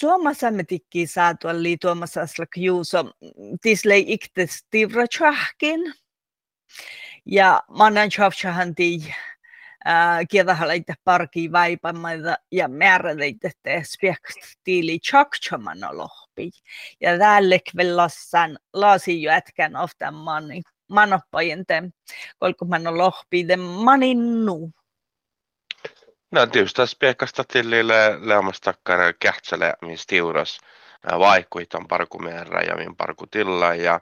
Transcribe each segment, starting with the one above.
Suomessa me tikki saatu oli tuomassa slak juuso, tisle iktes tivra chahkin. Ja manan chafchahan tii kiedahalaita parki vaipamaita ja määräleitä speakst tiili chakchamana lohpi. Ja tälle kvellassan lasi jätkän ofta mani manoppajen te, kolko lohpi de maninnu. No tietysti speakasta tillille leomastakkar kähtsele, missä tiuras vaikuit on parkumeerä ja min parkutilla ja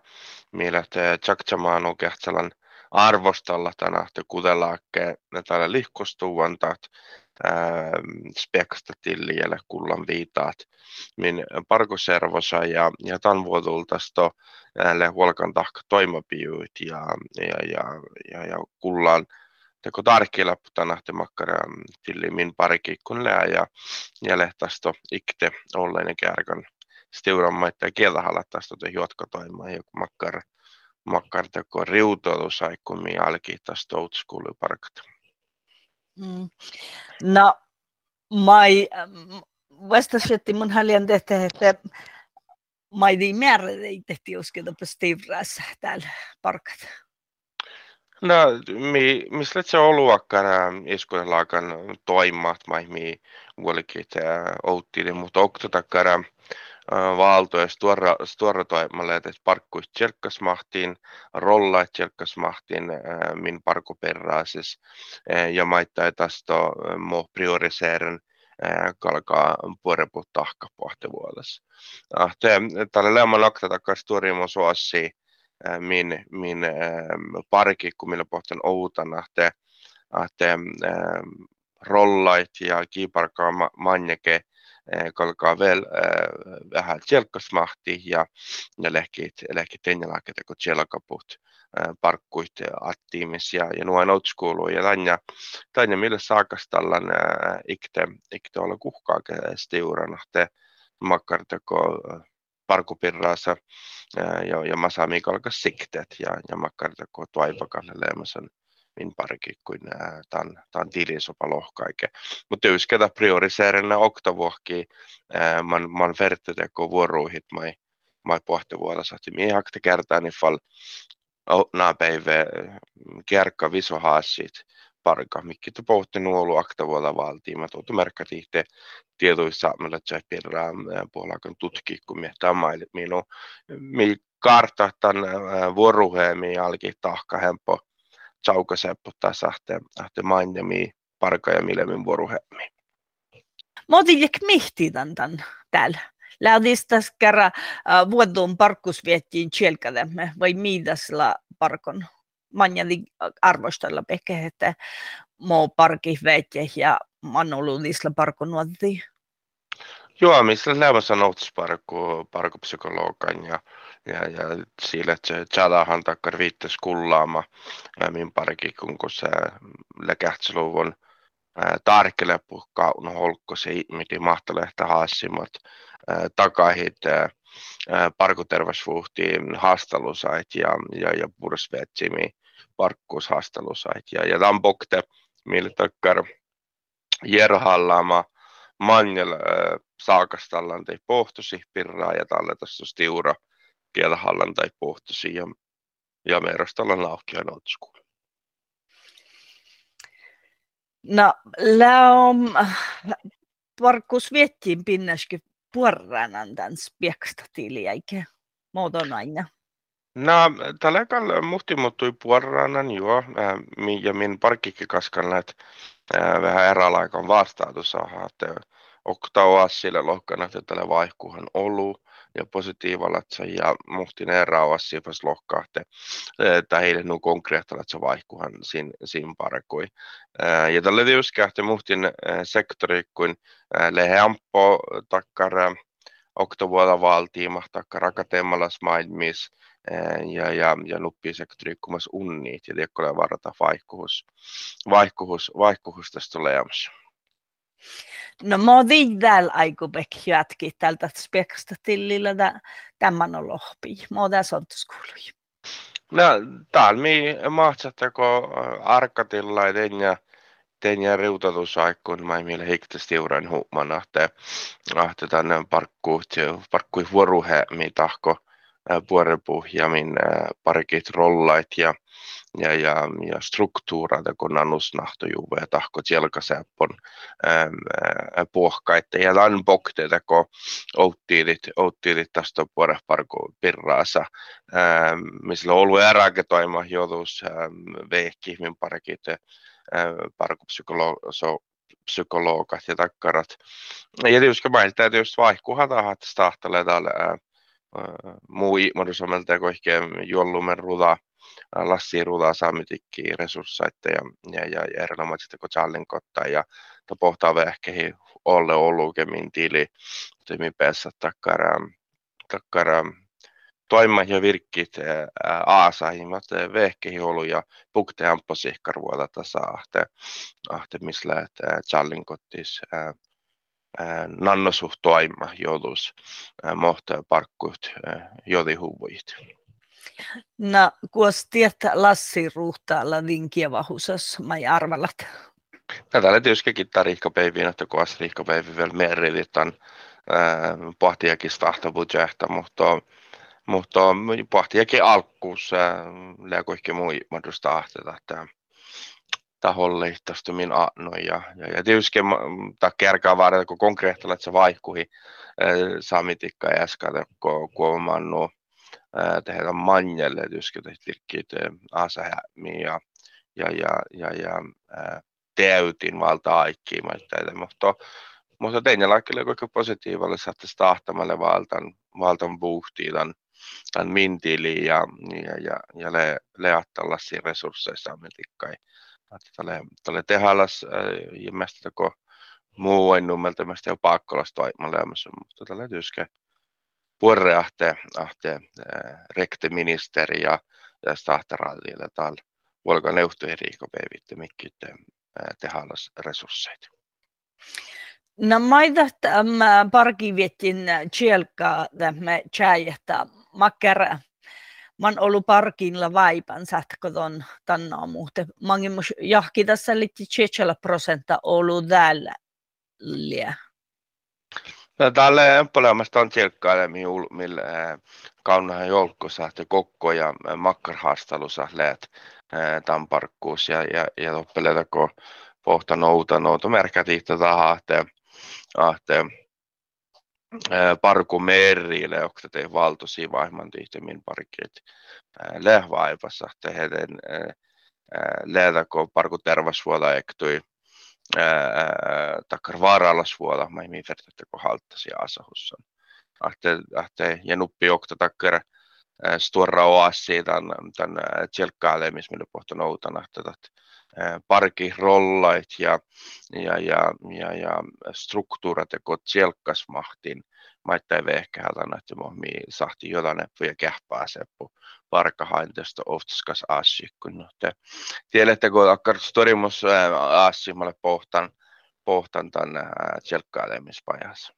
millä te chakchamaanu kähtselän arvostella tänä kutelaakke ne täällä lihkostuvantat speksta tillielle kullan viitaat. Min parkoservosa ja, ja tämän vuotultasto näille huolkan tahka toimapiuit ja, ja, ja, ja, ja kullan tarkilla tänahti makkara tilli min parikikkunle ja ja lehtasto ikte olleinen kärkön stiurammaita ja kieltähalattasto te juotkotoimaan joku makkara makkarteko riutoilusaikkumia alkiittas toutskuluparkat. Mm. No, mai vastasyötti mun haljan tehtä, että mai di määrä ei tehti usketa stivras täällä parkat. No, mi, missä se oluakkara iskuelaakan toimat, mai mi vuolikit outtili, mutta oktotakkara valtoja stora, stora toimalle, että parkkuis tjelkkasmahtiin, rolla tjelkkasmahtiin min parkuperraasis ja maittaa tasto mo prioriseeren kalkaa puoreput tahka pohtivuodessa. Ahte, tällä leeman akta takas tuorimo suossi min, min parki, kun millä pohtin outan, ahte, ahte rollait ja kiiparkaa manjake, kolkaa vielä vähän tjelkkasmahti ja, ja lehkit, lehkit ennalaaket, kun tjelkaput parkkuit attiimis ja, ja nuo outskuuluu ja tanja, tanja millä saakas tällän ikte, ikte olla kuhkaa stiurana, te makkartako parkupirraassa ja, ja masami kalkas siktet ja, ja makkartako tuaipakalle leemasen min parki kuin tämän, tämän tilisopa lohkaike. Mutta jos ketä oktavuokki, man, man verttiteko vuoruuhit mai, mai pohtivuodessa, että minä hakte kertaa niin fall nämä päivä visohaasit parka, mikä tu pohti nuolu aktavuoda valtiin. Mä tuotu merkkati itse tietoissa, millä se pirraa puolakan tutki, kun miettää minun, mi kartta tämän vuoruheemi alki tahka hempo Saukaseppo tässä ahte, ahte mainjami parka ja milemin vuoruhemmi. Motin mihti tämän, tämän täällä. Lähdistas kerran äh, vuodun parkkus viettiin tjelkademme vai miidasla parkon. Manjali arvostella peke, että muu parki vetje ja manoluudisla parkon nuotti. Joo, missä lämmössä noutusparkku parkupsykologan ja ja, ja sillä, että Chadahan takkar viittas kullaama min parki, kun se läkähtseluvun tarkele puhkaa no holkko se miten mahtalehtä haassimat takahit parkuterveysvuhtiin haastelusait ja, ja, ja pursvetsimi parkkuushaastelusait ja, ja tämän bokte, millä takkar jerhallaama manjel saakastallan tei pohtosi pirraa ja tälle tässä stiura kielhallan tai pohtosi ja, ja merostalla lauhkia otskuun. No, läom, varkus viettiin pinnäskin puoranan tämän spieksta tiliäikä muodon aina. No, tällä kalalla muhti muuttui puoranan joo, ja min parkkikin kaskan läht vähän eräälaikan vastaatus saada, että oktaa sille lohkana, että tällä vaihkuhan ollut ja positiivalatsa ja muhtin eräavas sifas lohkahte tai heille nu konkreettalatsa vaihkuhan sin, sin parkui. Ja tällä tiuskähte muhtin sektori kuin leheampo takkar oktovuoda valtiima takkar akateemalas maailmis ja, ja, ja nuppisektori kummas unnit ja tiekkolee varata vaihkuhus, vaihkuhus, vaihkuhus tästä oleamassa. No mä oon viidäl aikubek jätki tältä speksta tillillä tämän on lohpi. Mä oon tässä ontuskuului. No, täällä mi mahtsattako arkatilla ja tein ja riutatusaikkun, mä meillä hiktästi euran huuman ahte, ahte tänne parkkuut, parkkui vuoruhe, mi tahko vuoropuhjamin parikit rollait ja ja, ja, ja struktuurata, kun annusnahto juve tahko tjelkaseppon puohkaitte ja lan bokteita, kun outtiilit, outtiilit tästä puolesta parku pirraasa, missä on ollut eräketoima joutuus vehki, min parikit parku psykologat ja takkarat. Ja tietysti että tietysti vaihkuhan tahat stahtalee täällä muu iimadusomelta koihkeen juollumen rudaa Lassi ruudaa saamitikki resursseita ja, ja, ja, ja erinomaiset kun Charlin kottaa ja pohtaa vähkehi olle olukemin tili timi päässä takkara takkara toima ja virkkit aasahimmat vehkehi olu ja pukte amppo sihkarvuota tasa ahte ahte misle Charlin kottis nannosuht toima joutuisi mohtaa parkkuut jodi huvuit. No, kuos tietää Lassi ruhtaalla linkiä vahusas, mä arvalat. No, täällä tietysti kiittää riikkapäiviin, että kuos riikkapäivi vielä merilitan pohtiakin mutta mutta pohtiakin alkuus ja kaikki muu mahdollista ahteta, että taholle tästä min anno ja, ja, ja tietysti ta kerkaa vaadata, kun konkreettilla, että se vaihkuhi samitikka ja äsken, kun, kun tehdä manjelle tyskytet virkkiit asahämi ja, ja, ja, ja, ja täytin valta aikkiin, mutta mutta tein laikille kuinka positiiville saatte tahtamalle valtan, valtan buhtiin tämän, mintili ja, ja, ja, ja le, leattalla siinä resursseissa ametikkai. Tälle, tälle tehallas ja mästä muu en nummelta mästä jo pakkolasta mutta tälle tyskä puore ahte, ahte rekteministeri ja, ja stahterallille tal volga neuhtueriiko peevitte mikkit äh, tehalas resursseita. No maidat ähm, parki viettin tjelka tämä tjäjätä makkara. Mä oon ollut vaipan sätköton tänna muuten. Mä oon jahki tässä liitti 7 prosenttia ollut täällä. No, tälle empaleamasta on tjelkkailemi millä kaunahan jolkkosa te kokko ja makkarhaastelussa läät tämän parkkuus ja, ja, ja toppeleita kun pohta nouta nouta merkät ihtä tahaa, että ahte parku te valtosi vaihman tihtemmin parkkeet lehvaivassa, te heden lähdä kun parku tervasvuola ektui takkar vaarallasvuola, mä ei mitään, että kun halttasi asahussan. Ahte, ja nuppi okta takkar stora oassi tämän, tämän tjelkkaalle, missä meillä pohto noutana, että parki rollait ja, ja, ja, ja, ja struktuurat, kun tjelkkasmahtin, maittain vehkähältä, että mohmi sahti jotain ja kähpää seppu parkahainteesta oftskas assi, kun te tiedätte, kun akkar storimus assi, mä pohtan, pohtan tämän tjelkkailemispajas.